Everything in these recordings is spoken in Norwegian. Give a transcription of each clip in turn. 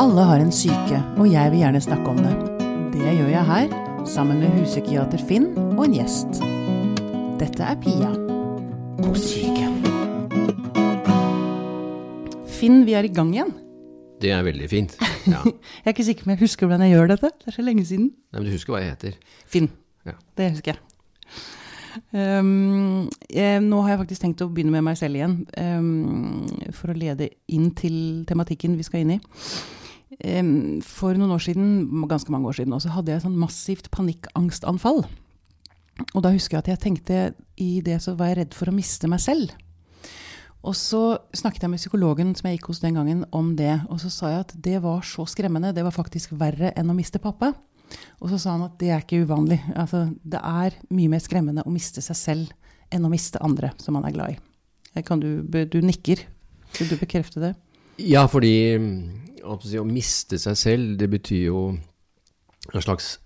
Alle har en syke, og jeg vil gjerne snakke om det. Det gjør jeg her, sammen med huspsykiater Finn og en gjest. Dette er Pia på syke. Finn, vi er i gang igjen. Det er veldig fint. Ja. Jeg er ikke sikker på om jeg husker hvordan jeg gjør dette. Det er så lenge siden. Nei, men du husker hva jeg heter? Finn. Ja. Det husker jeg. Um, jeg. nå har jeg faktisk tenkt å begynne med meg selv igjen, um, for å lede inn til tematikken vi skal inn i. For noen år siden, ganske mange år siden, også, hadde jeg sånn massivt panikkangstanfall. Og da husker jeg at jeg tenkte i det så var jeg redd for å miste meg selv. Og så snakket jeg med psykologen som jeg gikk hos den gangen om det, og så sa jeg at det var så skremmende, det var faktisk verre enn å miste pappa. Og så sa han at det er ikke uvanlig. Altså, det er mye mer skremmende å miste seg selv enn å miste andre som man er glad i. Du, du nikker. Vil du bekrefte det? Ja, fordi å miste seg selv, det betyr jo en slags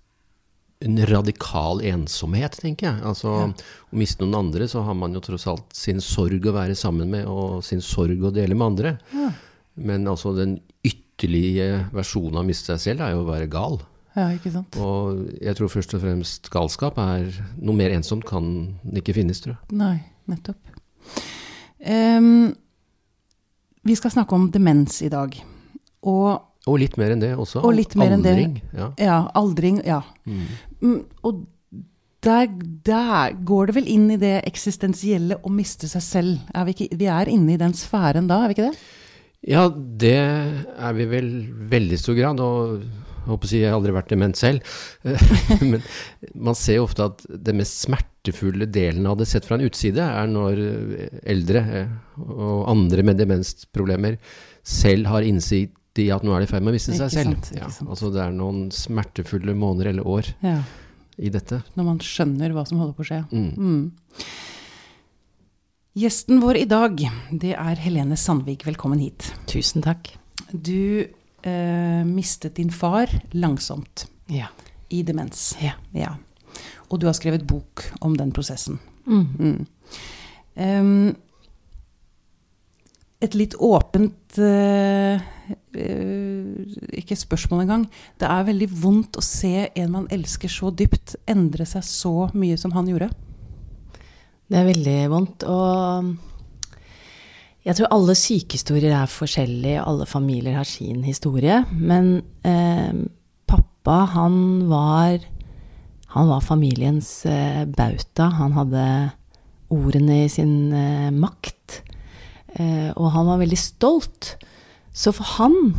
en radikal ensomhet, tenker jeg. Altså, Å miste noen andre, så har man jo tross alt sin sorg å være sammen med, og sin sorg å dele med andre. Ja. Men altså den ytterlige versjonen av å miste seg selv er jo å være gal. Ja, ikke sant? Og jeg tror først og fremst galskap er Noe mer ensomt kan ikke finnes, tror jeg. Nei, nettopp. Um, vi skal snakke om demens i dag. Og Og litt mer enn det også. Og litt mer enn det. Aldring. Ja. ja, aldring, ja. Mm. Mm, og der, der går det vel inn i det eksistensielle å miste seg selv. Er vi, ikke, vi er inne i den sfæren da, er vi ikke det? Ja, det er vi vel veldig stor grad. Og jeg håper å si jeg har aldri vært dement selv. Men man ser jo ofte at det mest smertefulle delen av det sett fra en utside, er når eldre og andre med demensproblemer selv har innsikt i at nå er de i ferd med å miste seg selv. sant, ikke Ja, altså det er noen smertefulle måneder eller år Ja. i dette. Når man skjønner hva som holder på å skje. Mm. Mm. Gjesten vår i dag, det er Helene Sandvik. Velkommen hit. Tusen takk. Du eh, mistet din far langsomt Ja. i demens. Ja. Ja. Og du har skrevet bok om den prosessen. Mm. Mm. Et litt åpent eh, Ikke spørsmål engang. Det er veldig vondt å se en man elsker så dypt, endre seg så mye som han gjorde. Det er veldig vondt. Og jeg tror alle sykehistorier er forskjellige, alle familier har sin historie. Men eh, pappa, han var, han var familiens eh, bauta. Han hadde ordene i sin makt. Eh, og han var veldig stolt. Så for han,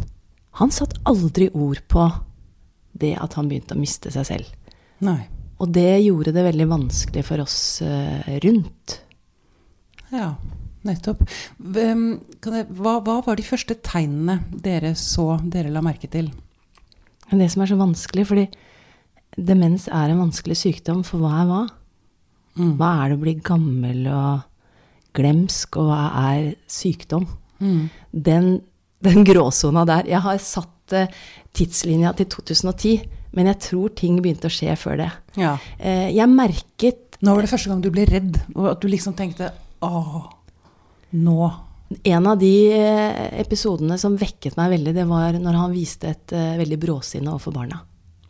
han satt aldri ord på det at han begynte å miste seg selv. Nei. Og det gjorde det veldig vanskelig for oss eh, rundt. Ja, nettopp. Kan jeg, hva, hva var de første tegnene dere så, dere la merke til? Det som er så vanskelig, fordi demens er en vanskelig sykdom, for hva er hva? Mm. Hva er det å bli gammel og glemsk, og hva er sykdom? Mm. Den, den gråsona der Jeg har satt eh, tidslinja til 2010, men jeg tror ting begynte å skje før det. Ja. Eh, jeg merket Nå var det første gang du ble redd, og at du liksom tenkte åh, nå. En av de eh, episodene som vekket meg veldig, det var når han viste et veldig bråsinne overfor barna.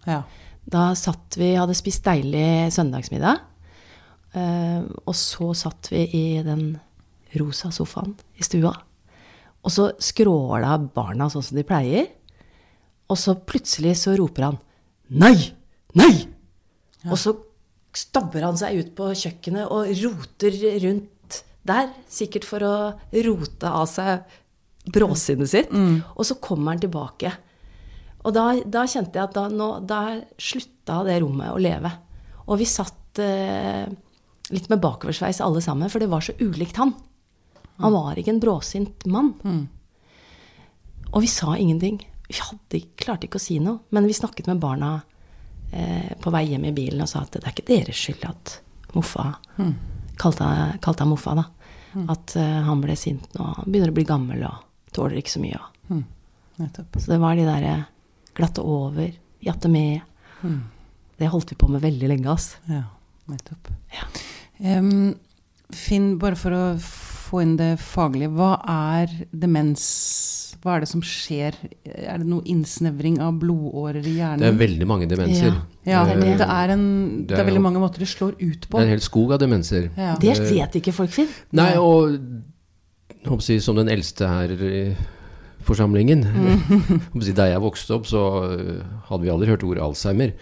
Ja. Da satt vi, hadde spist deilig søndagsmiddag. Eh, og så satt vi i den rosa sofaen i stua. Og så skråla barna sånn som de pleier. Og så plutselig så roper han 'nei! Nei!' Og så stabber han seg ut på kjøkkenet og roter rundt der. Sikkert for å rote av seg bråsinnet sitt. Og så kommer han tilbake. Og da, da kjente jeg at da, nå, da slutta det rommet å leve. Og vi satt eh, litt med bakoversveis alle sammen, for det var så ulikt han. Han var ikke en bråsint mann. Og vi sa ingenting. Vi hadde, klarte ikke å si noe. Men vi snakket med barna eh, på vei hjem i bilen og sa at det er ikke deres skyld at Moffa kalte, kalte han Moffa, da. At uh, han ble sint nå. Han begynner å bli gammel og tåler ikke så mye. Og. Nettopp. Så det var de derre glatte over, jatte med. Det holdt vi på med veldig lenge, ass. Ja, nettopp. Ja. Finn, bare for å få inn det faglige, hva er demens Hva er det som skjer? Er det noe innsnevring av blodårer i hjernen? Det er veldig mange demenser. Ja, ja det, det, er en, det er veldig mange måter det slår ut på. Det er en hel skog av demenser. Ja. Det vet ikke folk, Finn. Nei, og jeg håper som den eldste her i forsamlingen Mm. jeg håper Da jeg vokste opp, så øh, hadde vi aldri hørt ordet Alzheimer.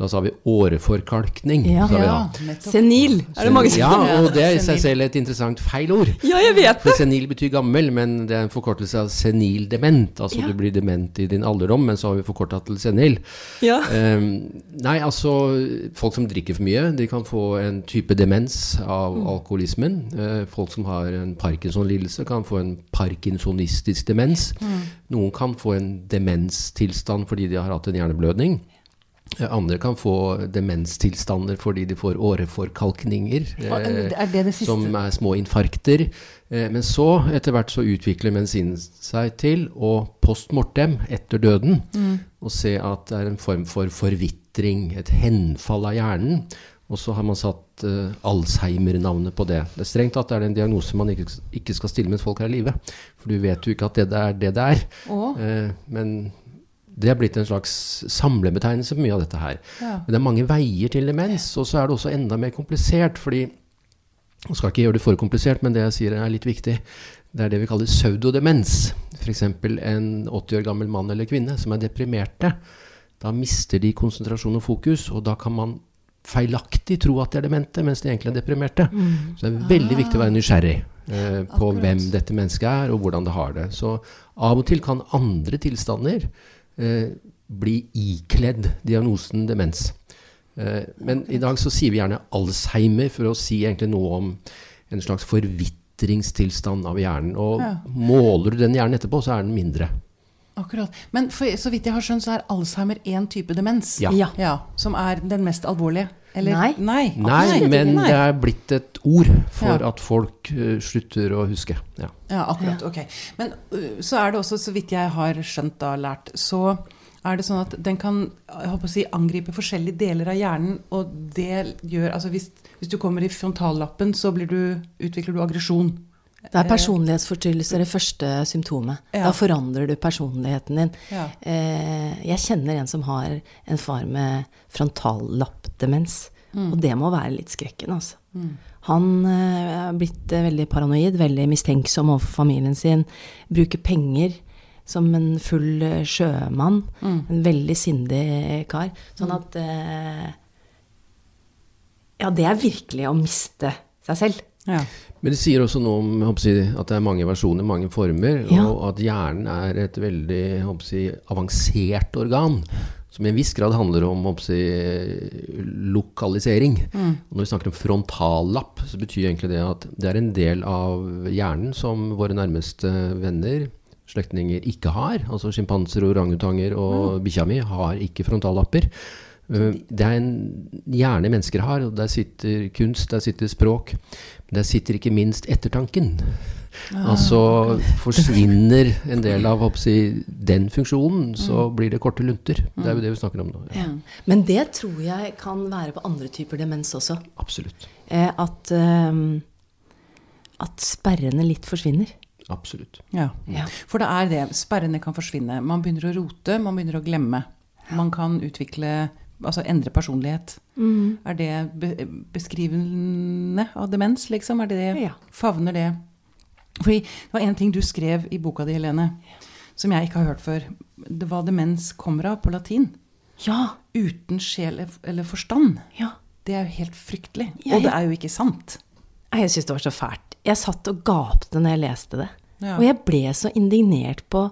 Da sa vi åreforkalkning. Ja. sa vi. Ja. Senil, er det mange som Ja, og det er i seg selv et interessant feilord. Ja, jeg vet det. For senil betyr gammel, men det er en forkortelse av senil dement. Altså Ja. du blir dement i din alderdom, men så har vi forkorta til senil. Ja. Um, nei, altså folk som drikker for mye, de kan få en type demens av Mm. alkoholismen. Uh, folk som har en Parkinson-lidelse, kan få en parkinsonistisk demens. Mm. Noen kan få en demenstilstand fordi de har hatt en hjerneblødning. Eh, Andre kan få demenstilstander fordi de får åreforkalkninger. Eh, Er det det som er små infarkter. Eh, Men så, etter hvert, så utvikler medisinen seg til å post mortem, etter døden, og se at det er en form for forvitring, et henfall av hjernen. Og så har man satt uh, Alzheimer-navnet på det. Det er strengt tatt er det en diagnose man ikke, ikke skal stille mens folk er i live. For du vet jo ikke at det er det det er. Eh, men det er blitt en slags samlebetegnelse for mye av dette her. Ja. Men det er mange veier til demens, og så er det også enda mer komplisert. fordi jeg skal ikke gjøre det for komplisert, men det jeg sier er litt viktig. Det er det vi kaller pseudodemens. F.eks. en 80 år gammel mann eller kvinne som er deprimerte. Da mister de konsentrasjon og fokus, og da kan man feilaktig tro at de er demente, mens de egentlig er deprimerte. Så det er veldig viktig å være nysgjerrig eh, på Akkurat. hvem dette mennesket er, og hvordan det har det. Så av og til kan andre tilstander bli ikledd diagnosen demens. Eh, men i dag så sier vi gjerne Alzheimer for å si egentlig noe om en slags forvitringstilstand av hjernen. Og Ja. måler du den hjernen etterpå, så er den mindre. Akkurat. Men for, så vidt jeg har skjønt, så er Alzheimer én type demens. Ja. Ja. Som er den mest alvorlige. Eller, Nei. Nei, Nei, men det er blitt et ord for Ja. at folk uh, slutter å huske. Ja. Ja, akkurat. Ok. Men uh, så er det også, så vidt jeg har skjønt da, lært, så er det sånn at den kan jeg håper å si, angripe forskjellige deler av hjernen, og det gjør Altså hvis, hvis du kommer i frontallappen, så blir du, utvikler du aggresjon. Det er personlighetsforstyrrelser det første symptomet. Ja. Da forandrer du personligheten din. Ja. Eh, jeg kjenner en som har en far med frontallappdemens. Og det må være litt skrekken, altså. Han eh, er blitt eh, veldig paranoid, veldig mistenksom overfor familien sin. Bruker penger som en full sjømann. sjømann. En veldig sindig kar. Sånn at eh, Ja, det er virkelig å miste seg selv. Ja. Men det sier også noe om jeg at det er mange versjoner, mange former, Ja. og at hjernen er et veldig jeg avansert organ. Som i en viss grad handler om si, lokalisering. Mm. når vi snakker om frontallapp, så betyr egentlig det at det er en del av hjernen som våre nærmeste venner, slektninger, ikke har. Altså sjimpanser, orangutanger og bikkja mi har ikke frontallapper. Uh, Det er en hjerne mennesker har, og der sitter kunst, der sitter språk. Men der sitter ikke minst ettertanken. Altså forsvinner en del av jeg, den funksjonen, så blir det korte lunter. Det er jo det vi snakker om nå. Ja. Men det tror jeg kan være på andre typer demens også. Absolutt. Eh, at, eh, at sperrene litt forsvinner. Absolutt. Ja. Ja. For det er det. Sperrene kan forsvinne. Man begynner å rote, man begynner å glemme. Man kan utvikle Altså endre personlighet. Er det beskrivende av demens, liksom? Er det det? Ja. Favner det? Fordi det var en ting du skrev i boka di, Helene, som jeg ikke har hørt før. Det var demens kommer av på latin. Ja. Uten sjel eller forstand. ja. Det er jo helt fryktelig. Ja, Og det er jo ikke sant. Jeg syns det var så fælt. Jeg satt og gapte når jeg leste det. Ja. Og jeg ble så indignert på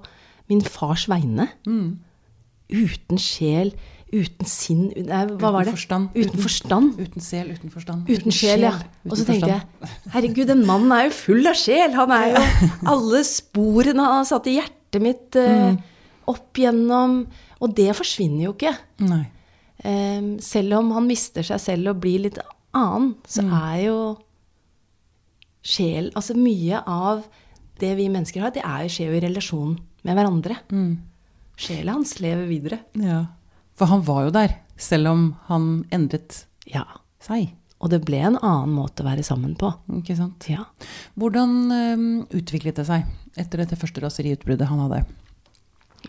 min fars vegne. Mm. Uten sjel, uten sinn Nei, hva var det? forstand. Uten forstand. Uten sjel, uten forstand. Uten sjel, ja. Og så tenkte jeg herregud, den mannen er jo full av sjel. Han er jo Alle sporene han har satt i hjertet mitt eh, opp gjennom Og det forsvinner jo ikke. Nei. Eh, selv om han mister seg selv og blir litt annen, så er jo sjel Altså mye av det vi mennesker har, det er jo skjer jo i relasjon med hverandre. Sjela hans lever videre. Ja. For han var jo der, selv om han endret Ja. seg. Og det ble en annen måte å være sammen på. Ikke sant? Ja. Hvordan um, utviklet det seg etter dette første raseriutbruddet han hadde?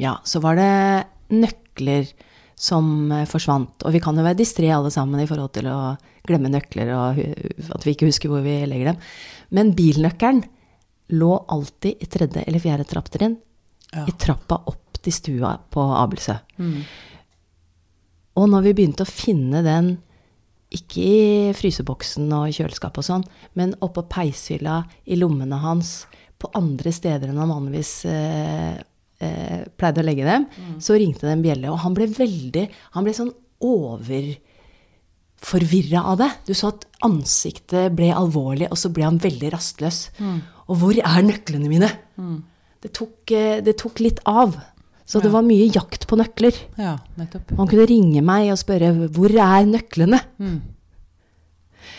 Ja, så var det nøkler som eh, forsvant. Og vi kan jo være distré alle sammen i forhold til å glemme nøkler og at vi ikke husker hvor vi legger dem. Men bilnøkkelen lå alltid i tredje eller fjerde trapptrinn. Ja. I trappa opp til stua på Abelsø. Og når vi begynte å finne den, ikke i fryseboksen og kjøleskapet og sånn, men oppå peishylla, i lommene hans, på andre steder enn han vanligvis eh, eh, pleide å legge dem, så ringte det en bjelle. Og han ble veldig Han ble sånn overforvirra av det. Du så at ansiktet ble alvorlig, og så ble han veldig rastløs. Og hvor er nøklene mine? Det, tok, eh, det tok litt av. Så det var mye jakt på nøkler. Ja, nettopp. Han kunne ringe meg og spørre 'hvor er nøklene?'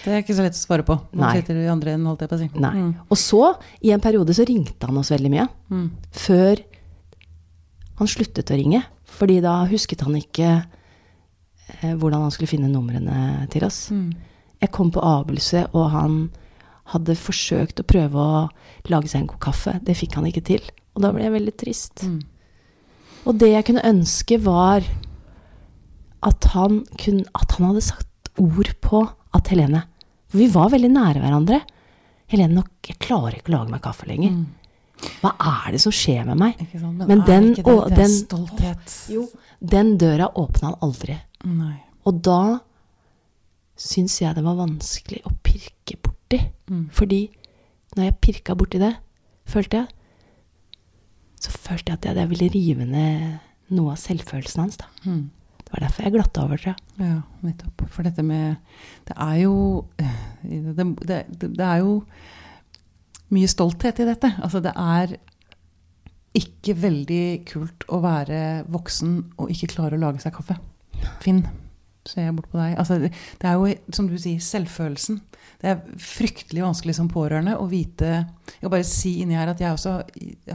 Det er ikke så lett å svare på. Nei. enden, på si. Nei. Og så, i en periode, så ringte han oss veldig mye. Før han sluttet å ringe. Fordi da husket han ikke eh, hvordan han skulle finne numrene til oss. Jeg kom på Abelse, og han hadde forsøkt å prøve å lage seg en god kaffe. Det fikk han ikke til. Og da ble jeg veldig trist. Og det jeg kunne ønske, var at han, kunne, at han hadde sagt ord på at Helene For vi var veldig nære hverandre. Helene, nok, jeg klarer ikke å lage meg kaffe lenger. Hva er det som skjer med meg? Ikke sant? Men, Men den, det, og den, stolthet? jo, den døra åpna han aldri. Nei. Og da syns jeg det var vanskelig å pirke borti. Fordi når jeg pirka borti det, følte jeg, så følte jeg at jeg, jeg ville rive ned noe av selvfølelsen hans. da. Mm. Det var derfor jeg glatta over, tror jeg. Ja, nettopp. For dette med Det er jo det, det, det er jo mye stolthet i dette. Altså, det er ikke veldig kult å være voksen og ikke klare å lage seg kaffe. Finn, ser jeg bort på deg. Altså, det, er jo, som du sier, selvfølelsen. Det er fryktelig vanskelig som pårørende å vite Jeg vil bare si inni her at jeg også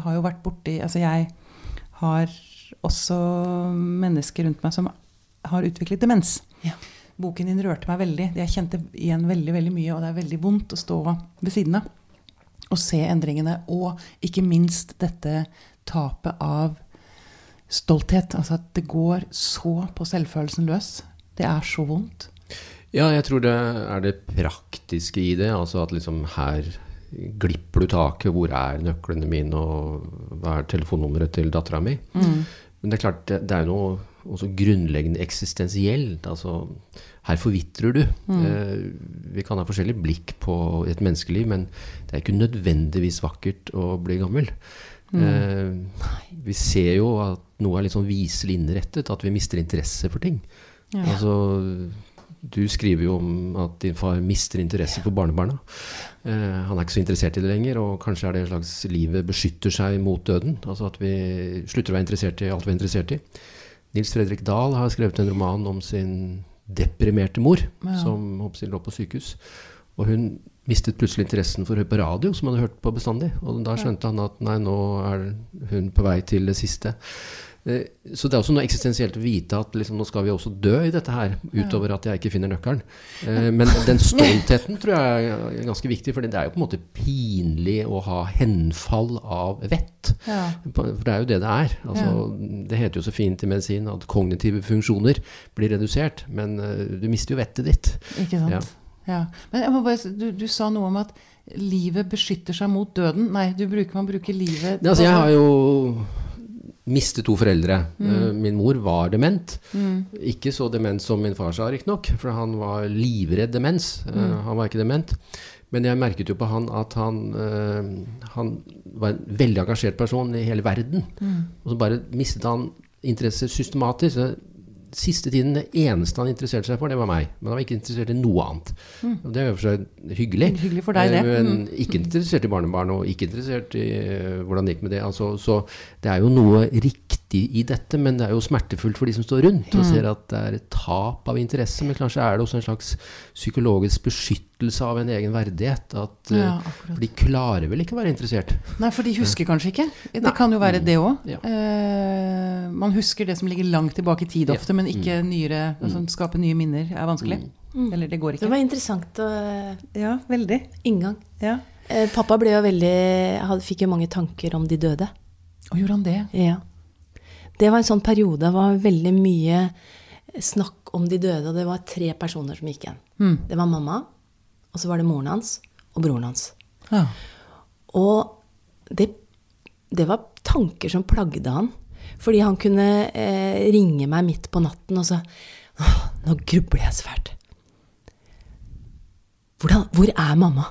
har jo vært borti Altså, jeg har også mennesker rundt meg som har utviklet demens. Ja. Boken din rørte meg veldig. Jeg kjente igjen veldig veldig mye, og det er veldig vondt å stå ved siden av og se endringene. Og ikke minst dette tapet av stolthet. Altså at det går så på selvfølelsen løs. Det er så vondt. Ja, jeg tror det er det praktiske i det. Altså at liksom her glipper du taket. Hvor er nøklene mine, og hva er telefonnummeret til dattera mi? Men det er klart, det, det er jo noe også grunnleggende eksistensielt. Altså, her forvitrer du. Eh, vi kan ha forskjellig blikk på et menneskeliv, men det er ikke nødvendigvis vakkert å bli gammel. Eh, vi ser jo at noe er litt sånn viselig innrettet, at vi mister interesse for ting. Altså, du skriver jo om at din far mister interesse for barnebarna. Eh, han er ikke så interessert i det lenger, og kanskje er det en slags livet beskytter seg mot døden. Altså at vi slutter å være interessert i alt vi er interessert i. Nils Fredrik Dahl har skrevet en roman om sin deprimerte mor, Ja. som håper lå på sykehus. Og hun mistet plutselig interessen for å høre på radio, som han hadde hørt på bestandig. Og da skjønte han at nei, nå er hun på vei til det siste. Eh, Så det er også noe eksistensielt å vite at liksom, nå skal vi også dø i dette her, utover at jeg ikke finner nøkkelen. Eh, Men den stoltheten tror jeg er ganske viktig, for det er jo på en måte pinlig å ha henfall av vett. Ja. For det er jo det det er. Altså, Det heter jo så fint i medisin at kognitive funksjoner blir redusert, men eh, du mister jo vettet ditt. Ikke sant? Ja. Ja. Men bare, du, du sa noe om at livet beskytter seg mot døden. Nei, du bruker, man bruker livet altså, jeg har jo mistet to foreldre. Mm. Min mor var dement. Ikke så dement som min far sa, riktignok, for han var livredd demens. Mm. Han var ikke dement. Men jeg merket jo på han at han, eh, han var en veldig engasjert person i hele verden. Og så bare mistet han interesse systematisk. Siste tiden, det eneste han interesserte seg for, det var meg. Men han var ikke interessert i noe annet. Og det er jo for seg hyggelig. Hyggelig for deg, det. Eh, Men ikke interessert i barnebarn, og ikke interessert i eh, hvordan det gikk med det. Altså, så det er jo noe riktig i dette, men det er jo smertefullt for de som står rundt og ser at det er et tap av interesse. Men kanskje er det også en slags psykologisk beskyttelse av en egen verdighet. At, eh, Ja, for de klarer vel ikke å være interessert. Nei, for de husker kanskje ikke. Det kan jo være det òg. Ja. man husker det som ligger langt tilbake i tid ofte, men ikke nyere altså, Skape nye minner er vanskelig. Eller det går ikke. Det var interessant å Ja, veldig. inngang. Ja. Eh, pappa ble jo veldig hadde, Fikk jo mange tanker om de døde. Og gjorde han det? Ja. Det var en sånn periode det var veldig mye snakk om de døde, og det var tre personer som gikk igjen. Mm. Det var mamma, og så var det moren hans og broren hans. Ja. Og det, det var tanker som plagde han. Fordi han kunne eh, ringe meg midt på natten og så Åh, nå grubler jeg så fælt. Hvordan, hvor er mamma?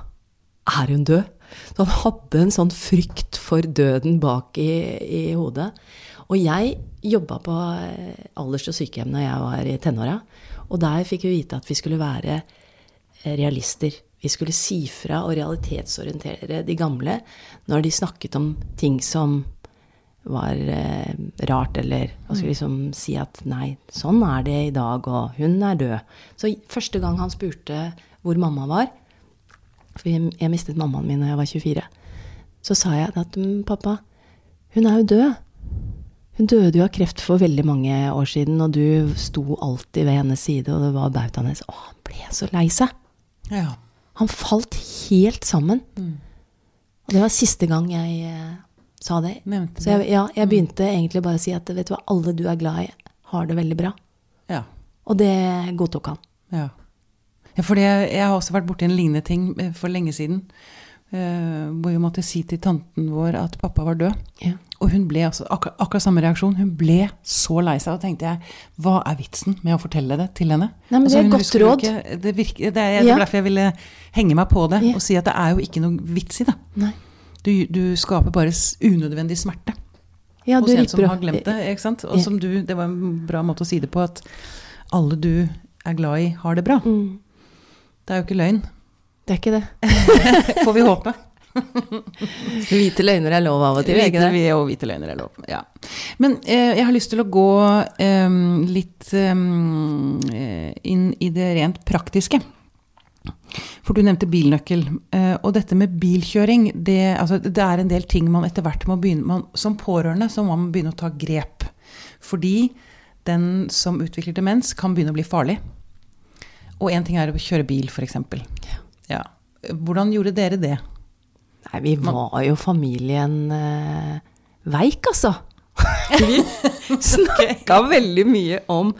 Er hun død? Så han hadde en sånn frykt for døden bak i, i hodet. Og jeg jobba på eh, alders- og sykehjem når jeg var i tenåra. Og der fikk vi vite at vi skulle være eh, realister. Vi skulle si fra og realitetsorientere de gamle når de snakket om ting som var eh, rart, eller hva skulle liksom si at nei, sånn er det i dag, og hun er død. Så første gang han spurte hvor mamma var, for jeg, mistet mammaen min da jeg var 24, så sa jeg at «Mm, pappa, hun er jo død. Hun døde jo av kreft for veldig mange år siden, og du sto alltid ved hennes side, og det var bautaen hennes. Å, han ble så lei seg. ja. Han falt helt sammen. Og det var siste gang jeg eh, sa det. Nevnte Så jeg, ja, jeg begynte egentlig bare å si at vet du hva, alle du er glad i, har det veldig bra. Ja. Og det godtok han. Ja. ja for jeg, jeg har også vært borti en lignende ting eh, for lenge siden. Eh, hvor vi måtte si til tanten vår at pappa var død. Ja. Og hun ble altså, akkurat, akkurat samme reaksjon. Hun ble så lei seg. Og tenkte jeg, hva er vitsen med å fortelle det til henne? Nei, men Altså, det er hun godt råd. Ikke, det, virker, det, er, det er derfor jeg ville henge meg på det Ja. og si at det er jo ikke noe vits i det. Du, du skaper bare unødvendig smerte Ja, hos en som har glemt det. ikke sant? Og Ja. som du, det var en bra måte å si det på, at alle du er glad i, har det bra. Mm. Det er jo ikke løgn, Det er ikke det. får vi håpe. Hvite løgner er lov av og til, er ikke Hvite, det? og hvite løgner er lov. Ja. Men eh, jeg har lyst til å gå eh, litt eh, inn i det rent praktiske. For du nevnte bilnøkkel. Eh, og dette med bilkjøring, det, altså, det er en del ting man etter hvert må begynne man, Som pårørende så må man begynne å ta grep. Fordi den som utvikler demens, kan begynne å bli farlig. Og én ting er å kjøre bil, f.eks. Ja. Hvordan gjorde dere det? Nei, vi var jo familien uh, veik, altså. vi snakka veldig mye om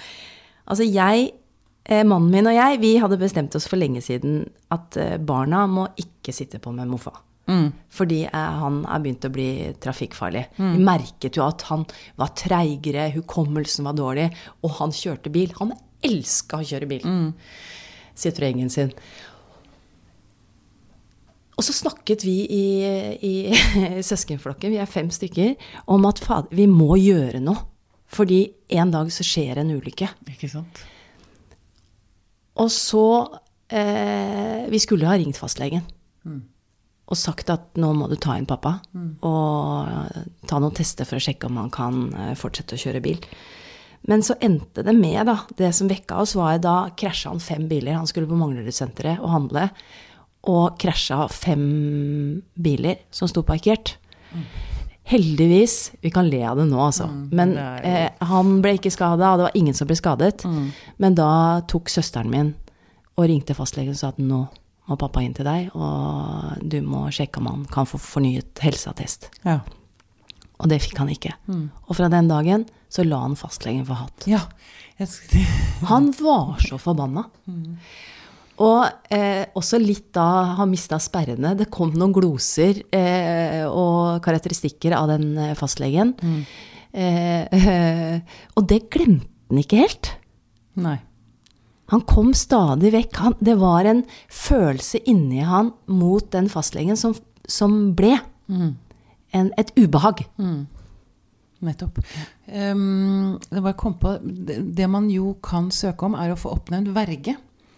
Altså, jeg, eh, mannen min og jeg, vi hadde bestemt oss for lenge siden at eh, barna må ikke sitte på med moffa. Mm. Fordi han er begynt å bli trafikkfarlig. Vi merket jo at han var treigere, hukommelsen var dårlig, og han kjørte bil. Han elska å kjøre bil. Citroengen sin. Og så snakket vi i, i søskenflokken, vi er fem stykker, om at fader, vi må gjøre noe. Fordi en dag så skjer en ulykke. Ikke sant? Og så eh, Vi skulle ha ringt fastlegen. Og sagt at nå må du ta inn pappa. Og eh, ta noen tester for å sjekke om han kan eh, fortsette å kjøre bil. Men så endte det med, da Det som vekka oss, var da krasja han fem biler. Han skulle på Manglerudsenteret og handle. Og krasja fem biler som sto parkert. Heldigvis Vi kan le av det nå, altså. Men er jo- eh, han ble ikke skada, og det var ingen som ble skadet. Men da tok søsteren min og ringte fastlegen og sa at nå må pappa inn til deg, og du må sjekke om han kan få fornyet helseattest. Ja. Og det fikk han ikke. Og fra den dagen så la han fastlegen for hatt. ja. Han var så forbanna. Og eh, også litt da han mista sperrene. Det kom noen gloser eh, og karakteristikker av den eh, fastlegen. Eh, eh, og det glemte han ikke helt. Nei. Han kom stadig vekk. Han, det var en følelse inni han mot den fastlegen som, som ble en, et ubehag. Nettopp. Um, det, det, det man jo kan søke om, er å få oppnevnt verge.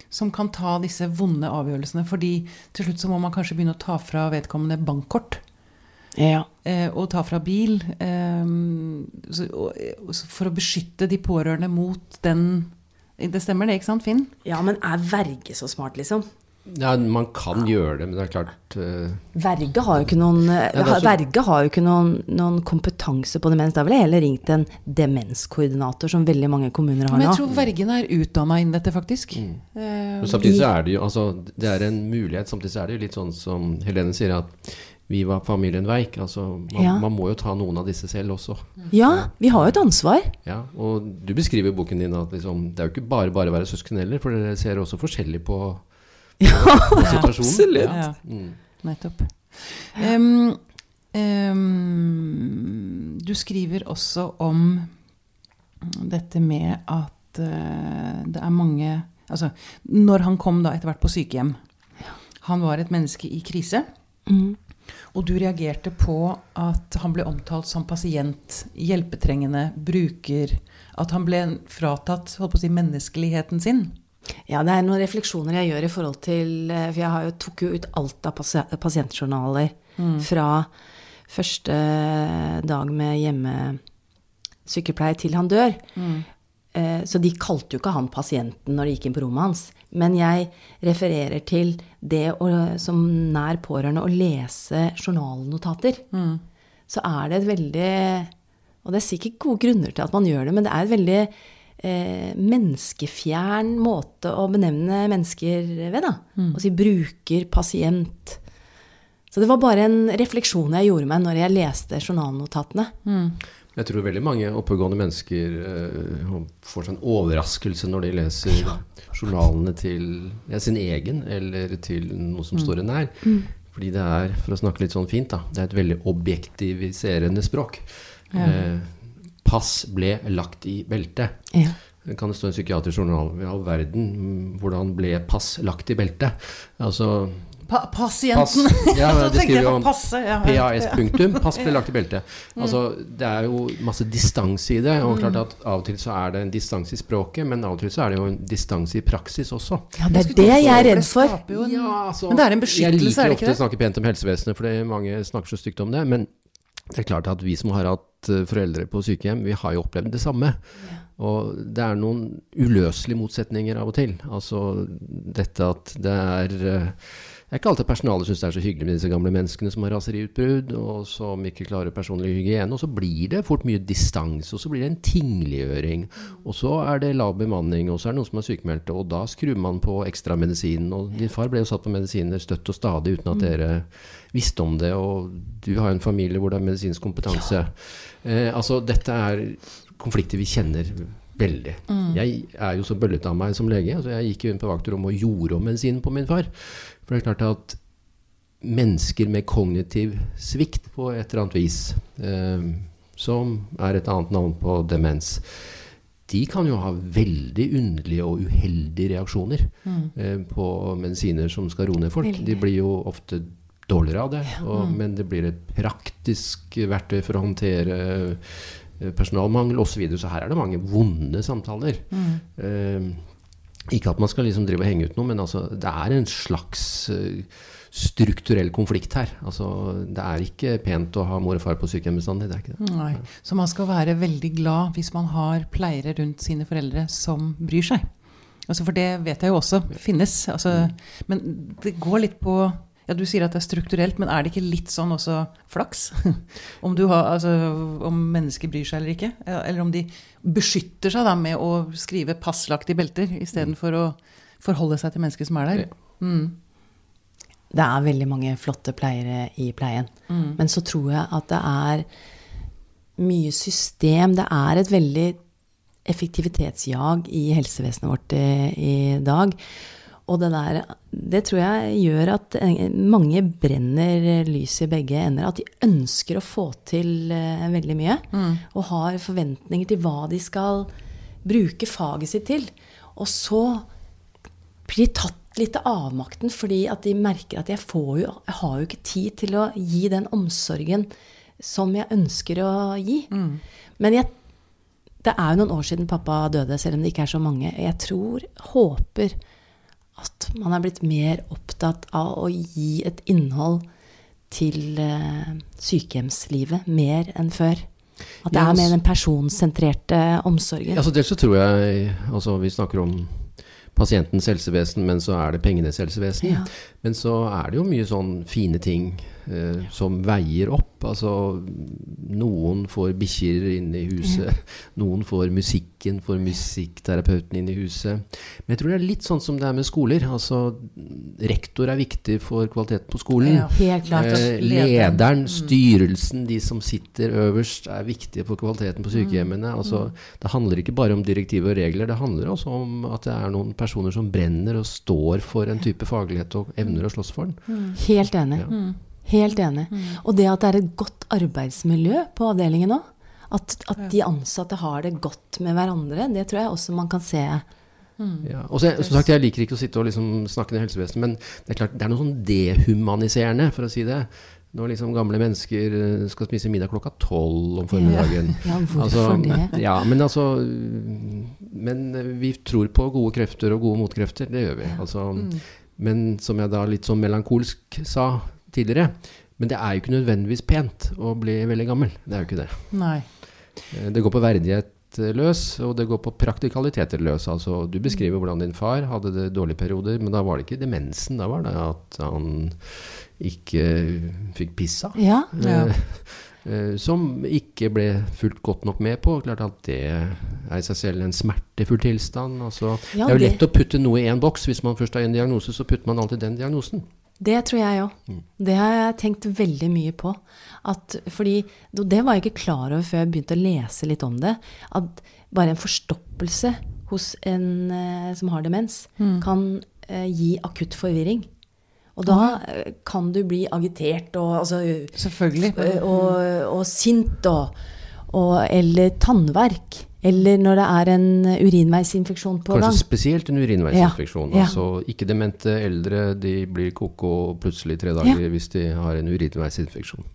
Som kan ta disse vonde avgjørelsene. Fordi til slutt så må man kanskje begynne å ta fra vedkommende bankkort. Ja. Eh, og ta fra bil. ehm, og, for å beskytte de pårørende mot den Det stemmer det, ikke sant, Finn? ja, men er verge så smart, liksom? Ja, man kan gjøre det, men det er klart uh, Verge har jo ikke noen, Ja, så- verge har jo ikke noen, noen kompetanse på demens. Da ville jeg heller ringt en demenskoordinator, som veldig mange kommuner har nå. Men jeg nå. tror vergene er utdanna innen dette, faktisk. Mm. Uh, Men samtidig så er det jo altså, Det er en mulighet. Samtidig så er det jo litt sånn som Helene sier, at vi var familien Veik. Altså, man, Ja. man må jo ta noen av disse selv også. Ja, vi har jo et ansvar. Ja, og du beskriver i boken din at liksom, det er jo ikke bare bare å være søsken heller, for dere ser også forskjellig på, situasjonen. absolutt. Ja, Mm. nettopp. Um, um, du skriver også om dette med at uh, det er mange Altså, når han kom da etter hvert på sykehjem Han var et menneske i krise. Mm. Og du reagerte på at han ble omtalt som pasient, hjelpetrengende, bruker At han ble fratatt holdt på å si, menneskeligheten sin. Ja, det er noen refleksjoner jeg gjør i forhold til eh, For jeg har jo, tok jo ut alt av pasientjournaler pasientjournaler fra første dag med hjemmesykepleie til han dør. Mm. Så de kalte jo ikke han pasienten når de gikk inn på rommet hans. Men jeg refererer til det å, som nær pårørende å lese journalnotater. Så er det et veldig Og det er sikkert gode grunner til at man gjør det, men det er et veldig eh, menneskefjern måte å benevne mennesker ved, da. Å si bruker, pasient. Så det var bare en refleksjon jeg gjorde meg når jeg leste journalnotatene. Jeg tror veldig mange oppegående mennesker eh, får sånn overraskelse når de leser journalene til ja, sin egen eller til noe som står en nær. Fordi det er, for å snakke litt sånn fint, da, det er et veldig objektiviserende språk. Eh, pass ble lagt i beltet. Ja. Kan det stå i en psykiatrisk journal i all verden mm, hvordan ble pass lagt i beltet? Altså Pa Pass. pasienten! Ja, de skriver jo om. Ja, PAS punktum. Pass ble lagt i beltet. Altså, det er jo masse distanse i det. Og klart at av og til så er det en distanse i språket, men av og til så er det jo en distanse i praksis også. Ja, det er det jeg er redd for. Ja, altså, Men det er en beskyttelse, er det ikke det Jeg liker ofte å snakke pent om helsevesenet, fordi mange snakker så stygt om det. Men det er klart at vi som har hatt eh, foreldre på sykehjem, vi har jo opplevd det samme. Og det er noen uløselige motsetninger av og til. Altså dette at det er eh, Det er ikke alltid personalet syns det er så hyggelig med disse gamle menneskene som har raseriutbrudd, og som ikke klarer personlig hygiene. Og så blir det fort mye distanse, og så blir det en tingliggjøring. Og så er det lav bemanning, og så er det noen som er sykemeldte, og da skrur man på ekstramedisin. Og din far ble jo satt på medisiner støtt og stadig uten at dere visste om det, og du har jo en familie hvor det er medisinsk kompetanse. Eh, altså, dette er konflikter vi kjenner veldig. Jeg er jo så bøllete av meg som lege. Altså jeg gikk inn på vaktrommet og gjorde om medisinen på min far. For det er klart at mennesker med kognitiv svikt på et eller annet vis, eh, som er et annet navn på demens, de kan jo ha veldig underlige og uheldige reaksjoner eh, på medisiner som skal roe ned folk. Veldig. De blir jo ofte dårligere av det, og, men det blir et praktisk verktøy for å håndtere eh, personalmangel osv. Så, videre. så her er det mange vonde samtaler. Eh, ikke at man skal liksom drive og henge ut noe, men altså, det er en slags eh, strukturell konflikt her. Altså, det er ikke pent å ha mor og far på sykehjem bestandig. Det er ikke det. Nei. Så man skal være veldig glad hvis man har pleiere rundt sine foreldre som bryr seg. Altså for det vet jeg jo også finnes. Altså, men det går litt på ja, Du sier at det er strukturelt, men er det ikke litt sånn også flaks? om, du har, altså, om mennesker bryr seg eller ikke? Eller om de beskytter seg da med å skrive 'passlagt i belter' istedenfor å forholde seg til mennesker som er der. Mm. Det er veldig mange flotte pleiere i pleien. Men så tror jeg at det er mye system. Det er et veldig effektivitetsjag i helsevesenet vårt i, i dag. Og det der Det tror jeg gjør at eh, mange brenner lys i begge ender. At de ønsker å få til eh, veldig mye. Og har forventninger til hva de skal bruke faget sitt til. Og så blir de tatt litt av avmakten fordi at de merker at jeg, får jo, jeg har jo ikke tid til å gi den omsorgen som jeg ønsker å gi. Men jeg, det er jo noen år siden pappa døde, selv om det ikke er så mange. Jeg tror, håper at man er blitt mer opptatt av å gi et innhold til eh, sykehjemslivet mer enn før. At det er mer den personsentrerte omsorgen. Altså, dels så tror jeg altså, Vi snakker om pasientens helsevesen, men så er det pengenes helsevesen. Ja. Men så er det jo mye sånn fine ting eh, som veier opp. Altså noen får bikkjer inn i huset. Noen får musikken, får musikkterapeuten inn i huset. Men jeg tror det er litt sånn som det er med skoler. Altså rektor er viktig for kvaliteten på skolen. Ja. Helt klart. Eh, Lederen. lederen, styrelsen, de som sitter øverst, er viktige for kvaliteten på sykehjemmene. Altså, det handler ikke bare om direktiver og regler, det handler også om at det er noen personer som brenner og står for en type faglighet og evner å slåss for den. Helt enig. Ja. Helt enig. Og det at det er et godt arbeidsmiljø på avdelingen òg. At, at de ansatte har det godt med hverandre, det tror jeg også man kan se. Ja. Og som sagt, Jeg liker ikke å sitte og liksom snakke ned helsevesenet, men det er klart, det er noe sånn dehumaniserende, for å si det. Når liksom gamle mennesker eh, skal spise middag klokka tolv om formiddagen. Ja, hvorfor det? Ja, men altså Men vi tror på gode krefter og gode motkrefter. Det gjør vi. Altså, Men som jeg da litt sånn melankolsk sa tidligere Men det er jo ikke nødvendigvis pent å bli veldig gammel. Det er jo ikke det. Nei. Eh, Det går på verdighet løs, og det går på praktikaliteter løs. Altså, du beskriver hvordan din far hadde det dårlige perioder, men da var det ikke demensen. Da var det at han ikke fikk pissa. Ja. Ja. Eh, eh, som ikke ble fulgt godt nok med på. Klart at det er i seg selv en smertefull tilstand. Altså, Ja, det er jo det- lett å putte noe i en boks. Hvis man først har en diagnose, så putter man alltid den diagnosen. Det tror jeg òg. Det har jeg tenkt veldig mye på. At, fordi det var jeg ikke klar over før jeg begynte å lese litt om det. At bare en forstoppelse hos en eh, som har demens, kan eh, gi akutt forvirring. Og da eh, kan du bli agitert og, altså, Selvfølgelig. eh, og, og sint og, og Eller tannverk. Eller når det er en urinveisinfeksjon på gang. Kanskje spesielt en urinveisinfeksjon. Ja, ja. Altså, ikke demente eldre de blir koko plutselig tre dager hvis de har en urinveisinfeksjon.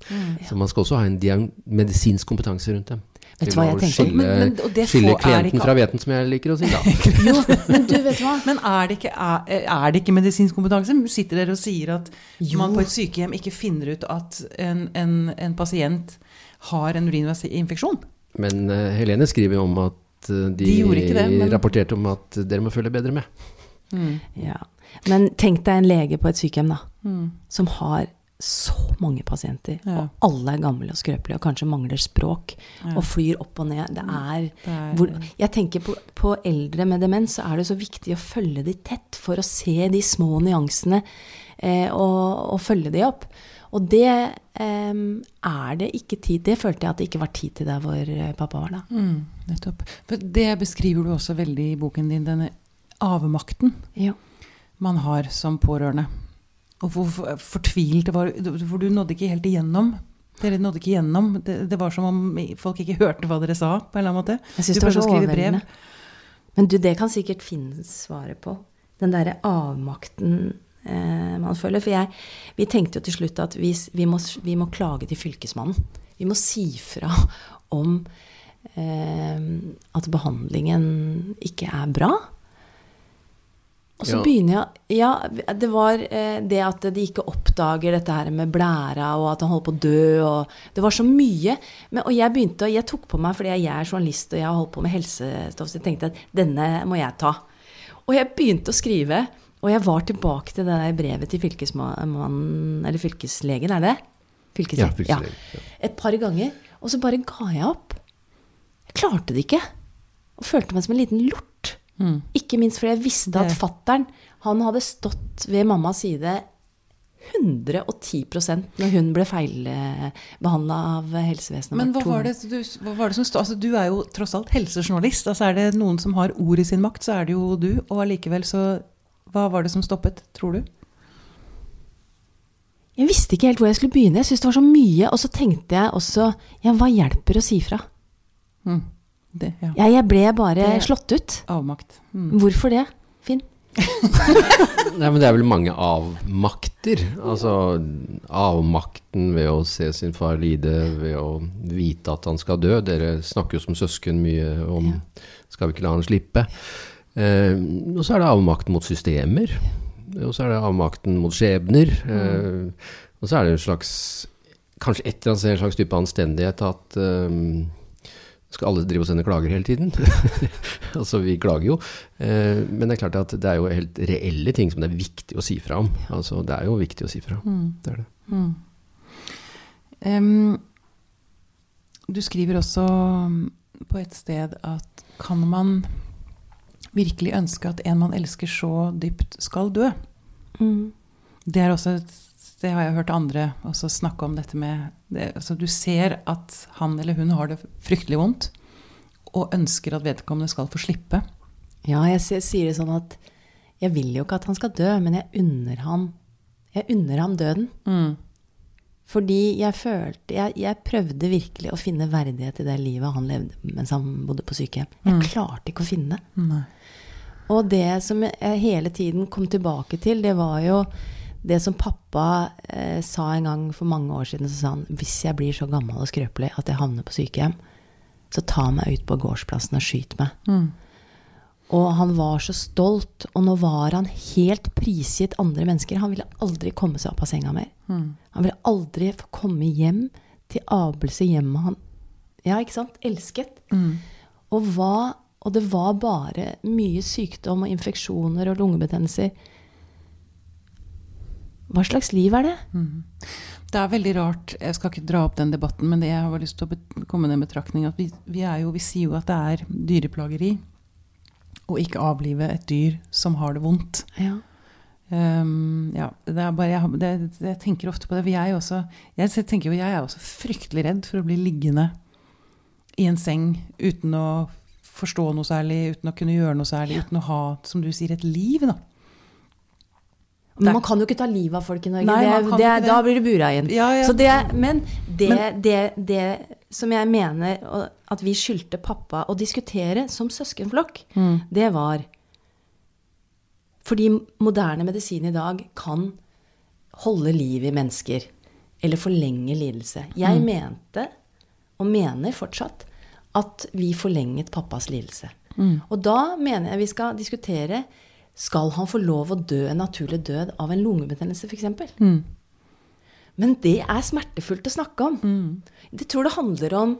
Så man skal også ha en medisinsk kompetanse rundt dem. Vet du hva jeg tenker? Skille, Men- men- og det skille får- er det klienten ikke- fra veten, som jeg liker å si da. Jo, men du, vet hva? Men er det, ikke, er, er det ikke medisinsk kompetanse? Sitter dere og sier at Jo. man på et sykehjem ikke finner ut at en, en, en pasient har en urinveisinfeksjon? Men eh, Helene skriver jo om at eh, de, De det, men- rapporterte om at dere må følge bedre med. Ja. Men tenk deg en lege på et sykehjem da, Mm. som har så mange pasienter, Ja. og alle er gamle og skrøpelige og kanskje mangler språk, og flyr opp og ned. Det er, er- hvor, jeg tenker på, på eldre med demens, så er det så viktig å følge de tett for å se de små nyansene eh, og, og følge de opp. Og det um, er det ikke tid Det følte jeg at det ikke var tid til der hvor eh, pappa var da. Mm, nettopp. For det beskriver du også veldig i boken din, denne avmakten Ja. man har som pårørende. Og hvor fortvilt det var. For du nådde ikke helt igjennom. Dere nådde ikke igjennom. Det, det var som om folk ikke hørte hva dere sa, på en eller annen måte. Jeg syns Du det var så overveldende. Men du, det kan sikkert finnes svaret på. Den derre avmakten man føler. For jeg, vi tenkte jo til slutt at vi, vi, må, vi må klage til Fylkesmannen. Vi må si fra om eh, at behandlingen ikke er bra. Og så Ja. begynner jeg Ja, det var eh, det at de ikke oppdager dette her med blæra, og at han holder på å dø, og Det var så mye. Men, og jeg begynte, jeg tok på meg, fordi jeg er journalist og jeg har holdt på med helsestoff, så jeg tenkte at denne må jeg ta. Og jeg begynte å skrive, og jeg var tilbake til det der brevet til fylkesmannen, eller fylkeslegen, er det? Ja, Fylkeslegen. fylkeslegen, ja. Et par ganger. Og så bare ga jeg opp. Jeg klarte det ikke. Og følte meg som en liten lort. Mm. Ikke minst fordi jeg visste at fattern han hadde stått ved mammas side 110% når hun ble feilbehandla av helsevesenet. Men hva var, det, du, hva var det som stod altså, Du er jo tross alt helsejournalist. Altså, er det noen som har ord i sin makt, så er det jo du. Og allikevel så Hva var det som stoppet, tror du? Jeg visste ikke helt hvor jeg skulle begynne. Jeg syntes det var så mye. Og så tenkte jeg også Ja, hva hjelper å si fra? Mm. Det, ja. jeg, jeg ble bare Det- slått ut. Avmakt. Mm. Hvorfor det, Finn? Nei, men det er vel mange avmakter. Altså avmakten ved å se sin far lide, ved å vite at han skal dø. Dere snakker jo som søsken mye om Skal vi ikke la han slippe? Eh, og så er det avmakten mot systemer. Og så er det avmakten mot skjebner. Eh, og så er det en slags Kanskje et eller annet en slags type anstendighet at eh, skal alle drive og sende klager hele tiden? altså, vi klager jo. Eh, men det er klart at det er jo helt reelle ting som det er viktig å si fra om. Altså, det er jo viktig å si fra. Mm. Det er det. Mm. Um, du skriver også på et sted at kan man virkelig ønske at en man elsker så dypt, skal dø? Mm. Det er også et det har jeg hørt andre også snakke om dette med det, altså Du ser at han eller hun har det fryktelig vondt, og ønsker at vedkommende skal få slippe. Ja, jeg sier det sånn at jeg vil jo ikke at han skal dø, men jeg unner ham, jeg unner ham døden. Mm. Fordi jeg følte jeg, jeg prøvde virkelig å finne verdighet i det livet han levde mens han bodde på sykehjem. Jeg klarte ikke å finne det. Nei. Og det som jeg hele tiden kom tilbake til, det var jo det som pappa eh, sa en gang for mange år siden. Så sa han hvis jeg blir så gammel og skrøpelig at jeg havner på sykehjem, så ta meg ut på gårdsplassen og skyt meg. Mm. Og han var så stolt, og nå var han helt prisgitt andre mennesker. Han ville aldri komme seg opp av senga mer. Mm. Han ville aldri få komme hjem til Abelse hjemmet han Ja, ikke sant? Elsket. Mm. Og, hva, og det var bare mye sykdom og infeksjoner og lungebetennelser. Hva slags liv er det? Mm. Det er veldig rart, jeg skal ikke dra opp den debatten, men det jeg har lyst til å komme med en betraktning at vi, vi, er jo, vi sier jo at det er dyreplageri å ikke avlive et dyr som har det vondt. Ja. Um, ja, det er bare, jeg, det, jeg tenker ofte på det. For jeg, også, jeg tenker jo, jeg er også fryktelig redd for å bli liggende i en seng uten å forstå noe særlig, uten å kunne gjøre noe særlig, uten å ha, som du sier, et liv. da. Men man kan jo ikke ta livet av folk i Norge. Nei, det, man kan det, det. da blir du bura inn. Ja, ja. Så det, men det, det, det som jeg mener at vi skyldte pappa å diskutere som søskenflokk, Mm. det var Fordi moderne medisin i dag kan holde liv i mennesker. Eller forlenge lidelse. Jeg Mm. mente, og mener fortsatt, at vi forlenget pappas lidelse. Mm. Og da mener jeg vi skal diskutere skal han få lov å dø en naturlig død av en lungebetennelse, f.eks. Mm. Men det er smertefullt å snakke om. Det tror det handler om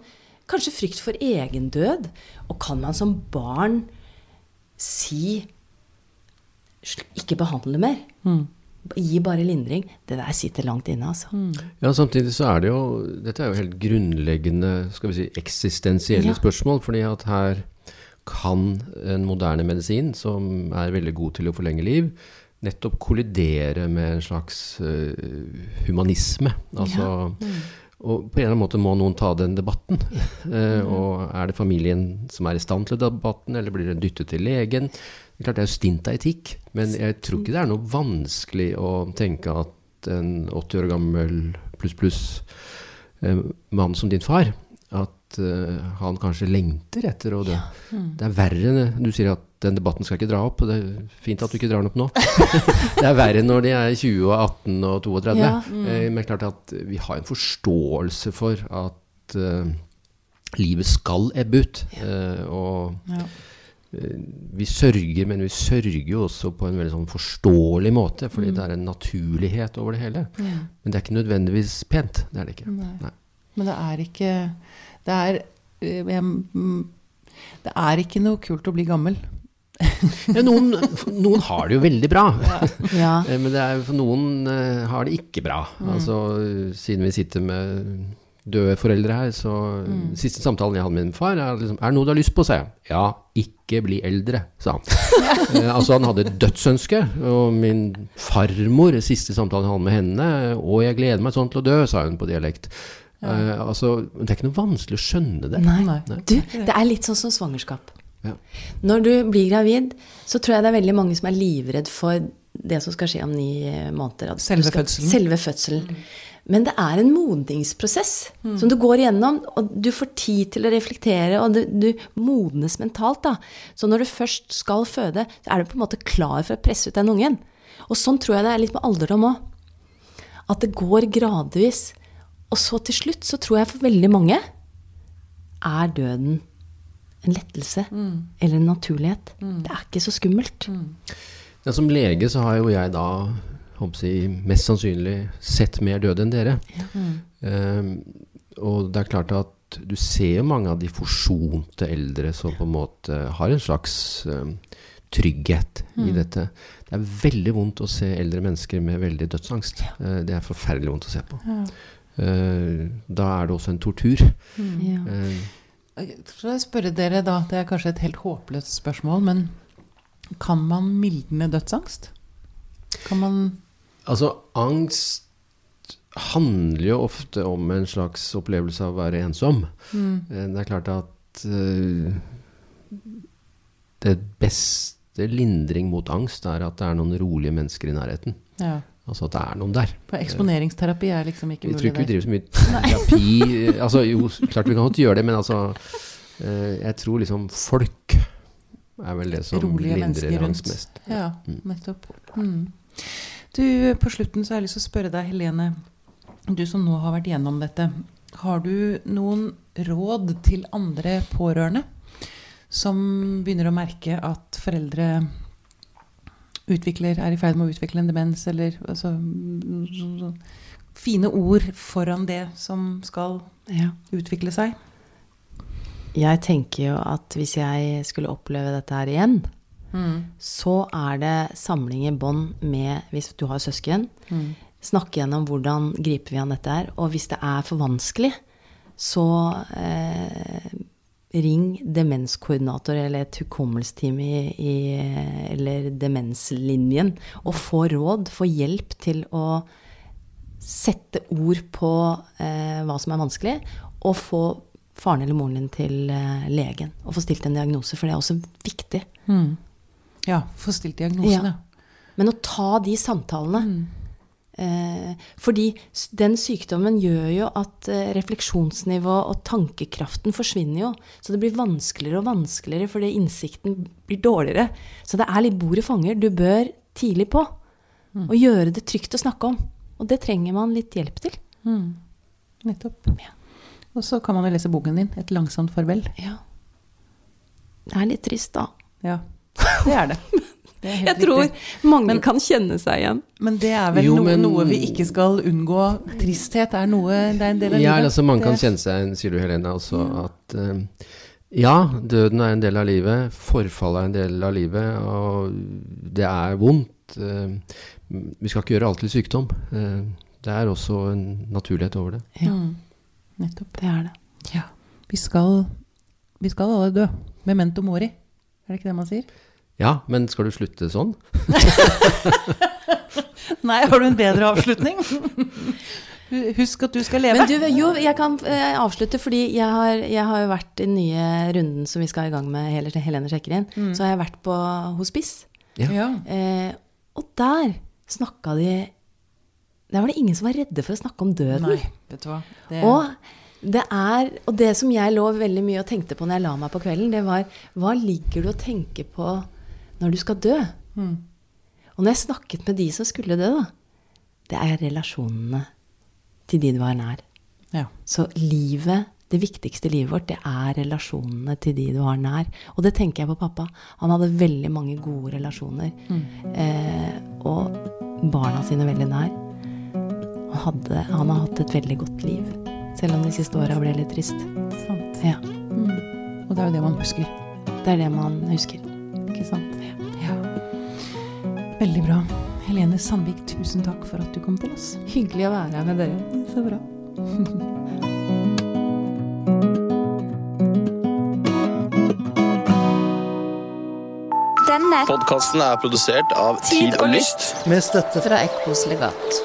kanskje frykt for egen død. Og kan man som barn si ikke behandle mer? Mm. Gi bare lindring. Det der sitter langt inne, altså. Ja, samtidig så er det jo Dette er jo helt grunnleggende skal vi si, eksistensielle Ja. spørsmål. fordi at her kan en moderne medisin, som er veldig god til å forlenge liv, nettopp kollidere med en slags eh, humanisme. Altså, Og på en eller annen måte må noen ta den debatten. Mm. og er det familien som er i stand til debatten, eller blir den dyttet til legen? Det er klart det er jo stint av etikk, men jeg tror ikke det er noe vanskelig å tenke at en 80 år gammel pluss pluss eh, mann som din far, at eh, han kanskje lengter etter å dø. Det er verre enn- Du sier at den debatten skal ikke dra opp, det er fint at du ikke drar den opp nå. det er verre når de er 20 og 18 og 32. Ja, mm. Men klart at vi har en forståelse for at uh, livet skal ebbe ut. Uh, og Ja. uh, vi sørger, men vi sørger jo også på en veldig sånn forståelig måte, fordi det er en naturlighet over det hele. Men det er ikke nødvendigvis pent. Det er det ikke. Nei. Nei. Men det er ikke Det er eh, jeg, mm, Det er ikke noe kult å bli gammel. Ja, noen, noen har det jo veldig bra. Ja. Eh, Men det er, noen eh, har det ikke bra. Altså, siden vi sitter med døde foreldre her, så Siste samtalen jeg hadde med min far, er liksom Er det noe du har lyst på? sa jeg. Ja, ikke bli eldre, sa han. eh, altså, han hadde et dødsønske. Og min farmor, siste samtalen jeg hadde med henne Å, jeg gleder meg sånn til å dø, sa hun på dialekt. Eh, altså, det er ikke noe vanskelig å skjønne det. Nei. Nei. Du, det er litt sånn som svangerskap. Ja. Når du blir gravid, så tror jeg det er veldig mange som er livredd for det som skal skje om ni måneder. At Selve skal- fødselen. Selve fødselen. Men det er en modningsprosess som du går igjennom, og du får tid til å reflektere, og du, du modnes mentalt. da. Så når du først skal føde, så er du på en måte klar for å presse ut den ungen. Og sånn tror jeg det er litt med alderdom òg. At det går gradvis. Og så til slutt så tror jeg for veldig mange er døden en lettelse eller en naturlighet. Det er ikke så skummelt. Ja, som lege så har jo jeg da jeg, mest sannsynlig sett mer døde enn dere. Eh, og det er klart at Du ser jo mange av de forsonte eldre som på en måte har en slags um, trygghet i dette. Det er veldig vondt å se eldre mennesker med veldig dødsangst. Eh, det er forferdelig vondt å se på. Eh, da er det også en tortur. Ja. Eh, Så jeg spørre dere da, det er kanskje et helt håpløst spørsmål, men kan man mildne dødsangst? Kan man Altså, angst handler jo ofte om en slags opplevelse av å være ensom. Mm. Det er klart at uh, det beste lindring mot angst er at det er noen rolige mennesker i nærheten. Ja. Altså at det er noen der. For eksponeringsterapi er liksom ikke Jeg tror ikke vi driver så mye terapi Altså jo, klart vi kan godt gjøre det, men altså eh, Jeg tror liksom folk er vel det som Rolige lindrer angst mest. Ja, nettopp. Mm. Du, på slutten så har jeg lyst til å spørre deg, Helene. Du som nå har vært gjennom dette. Har du noen råd til andre pårørende som begynner å merke at foreldre utvikler, er i ferd med å utvikle en demens, eller altså, så- så- Fine ord foran det som skal Ja. utvikle seg. Jeg tenker jo at hvis jeg skulle oppleve dette her igjen, så er det samling i bånd med Hvis du har søsken, snakke gjennom hvordan griper vi an dette her. Og hvis det er for vanskelig, så eh, ring demenskoordinator eller et hukommelsteam Eller demenslinjen, og få råd, få hjelp til å sette ord på eh, hva som er vanskelig, og få faren eller moren din til eh, legen og få stilt en diagnose, for det er også viktig. Ja, få stilt diagnosen, Ja. Men å ta de samtalene eh, Fordi den sykdommen gjør jo at eh, refleksjonsnivå og tankekraften forsvinner jo. Så det blir vanskeligere og vanskeligere fordi innsikten blir dårligere. Så det er litt bordet fanger. Du bør tidlig på. Og gjøre det trygt å snakke om. Og det trenger man litt hjelp til. Mm. Nettopp. Og så kan man jo lese boken din, 'Et langsomt farvel'. Ja. Det er litt trist, da. Ja, det er det. Jeg tror riktig. mange Men- kan kjenne seg igjen. Men det er vel Jo, noe, men- noe vi ikke skal unngå. Tristhet er noe Det er en del av Ja, livet. altså mange kan kjenne seg igjen, sier du Helene, altså at uh, ja, døden er en del av livet, forfall er en del av livet, og det er vondt. Uh, vi skal ikke gjøre alt til sykdom. Uh, det er også en naturlighet over det. Ja, Mm. Nettopp. det er det. Ja. Vi skal, vi skal alle dø. Memento mori. Er det ikke det man sier? Ja, men skal du slutte sånn? Nei, har du en bedre avslutning? Husk at du skal leve. Men du, jo, jeg kan eh, avslutte, fordi jeg har, jeg har jo vært i den nye runden som vi skal i gang med, Hel- Helene sjekker inn. Så har jeg vært på hospice. ja. Eh, og der snakka de Der var det ingen som var redde for å snakke om døden. Nei, vet du hva. Det, Og det, er, og det som jeg lå veldig mye og tenkte på når jeg la meg på kvelden, det var hva ligger du og tenker på når du skal dø? Mm. Og når jeg snakket med de som skulle dø, da, det er relasjonene til de du er nær. ja. Så livet, det viktigste i livet vårt, det er relasjonene til de du har nær. Og det tenker jeg på pappa. Han hadde veldig mange gode relasjoner. Eh, og barna sine veldig nær. Han, hadde, han har hatt et veldig godt liv. Selv om de siste åra ble litt trist. Sant. Ja, Og det er jo det man husker. Det er det man husker. Ikke sant? Veldig bra. Helene Sandvik, tusen takk for at du kom til oss. Hyggelig å være her med dere. Så bra. Denne Podkasten er produsert av Tid og Lyst. Med støtte fra Ekkos legat.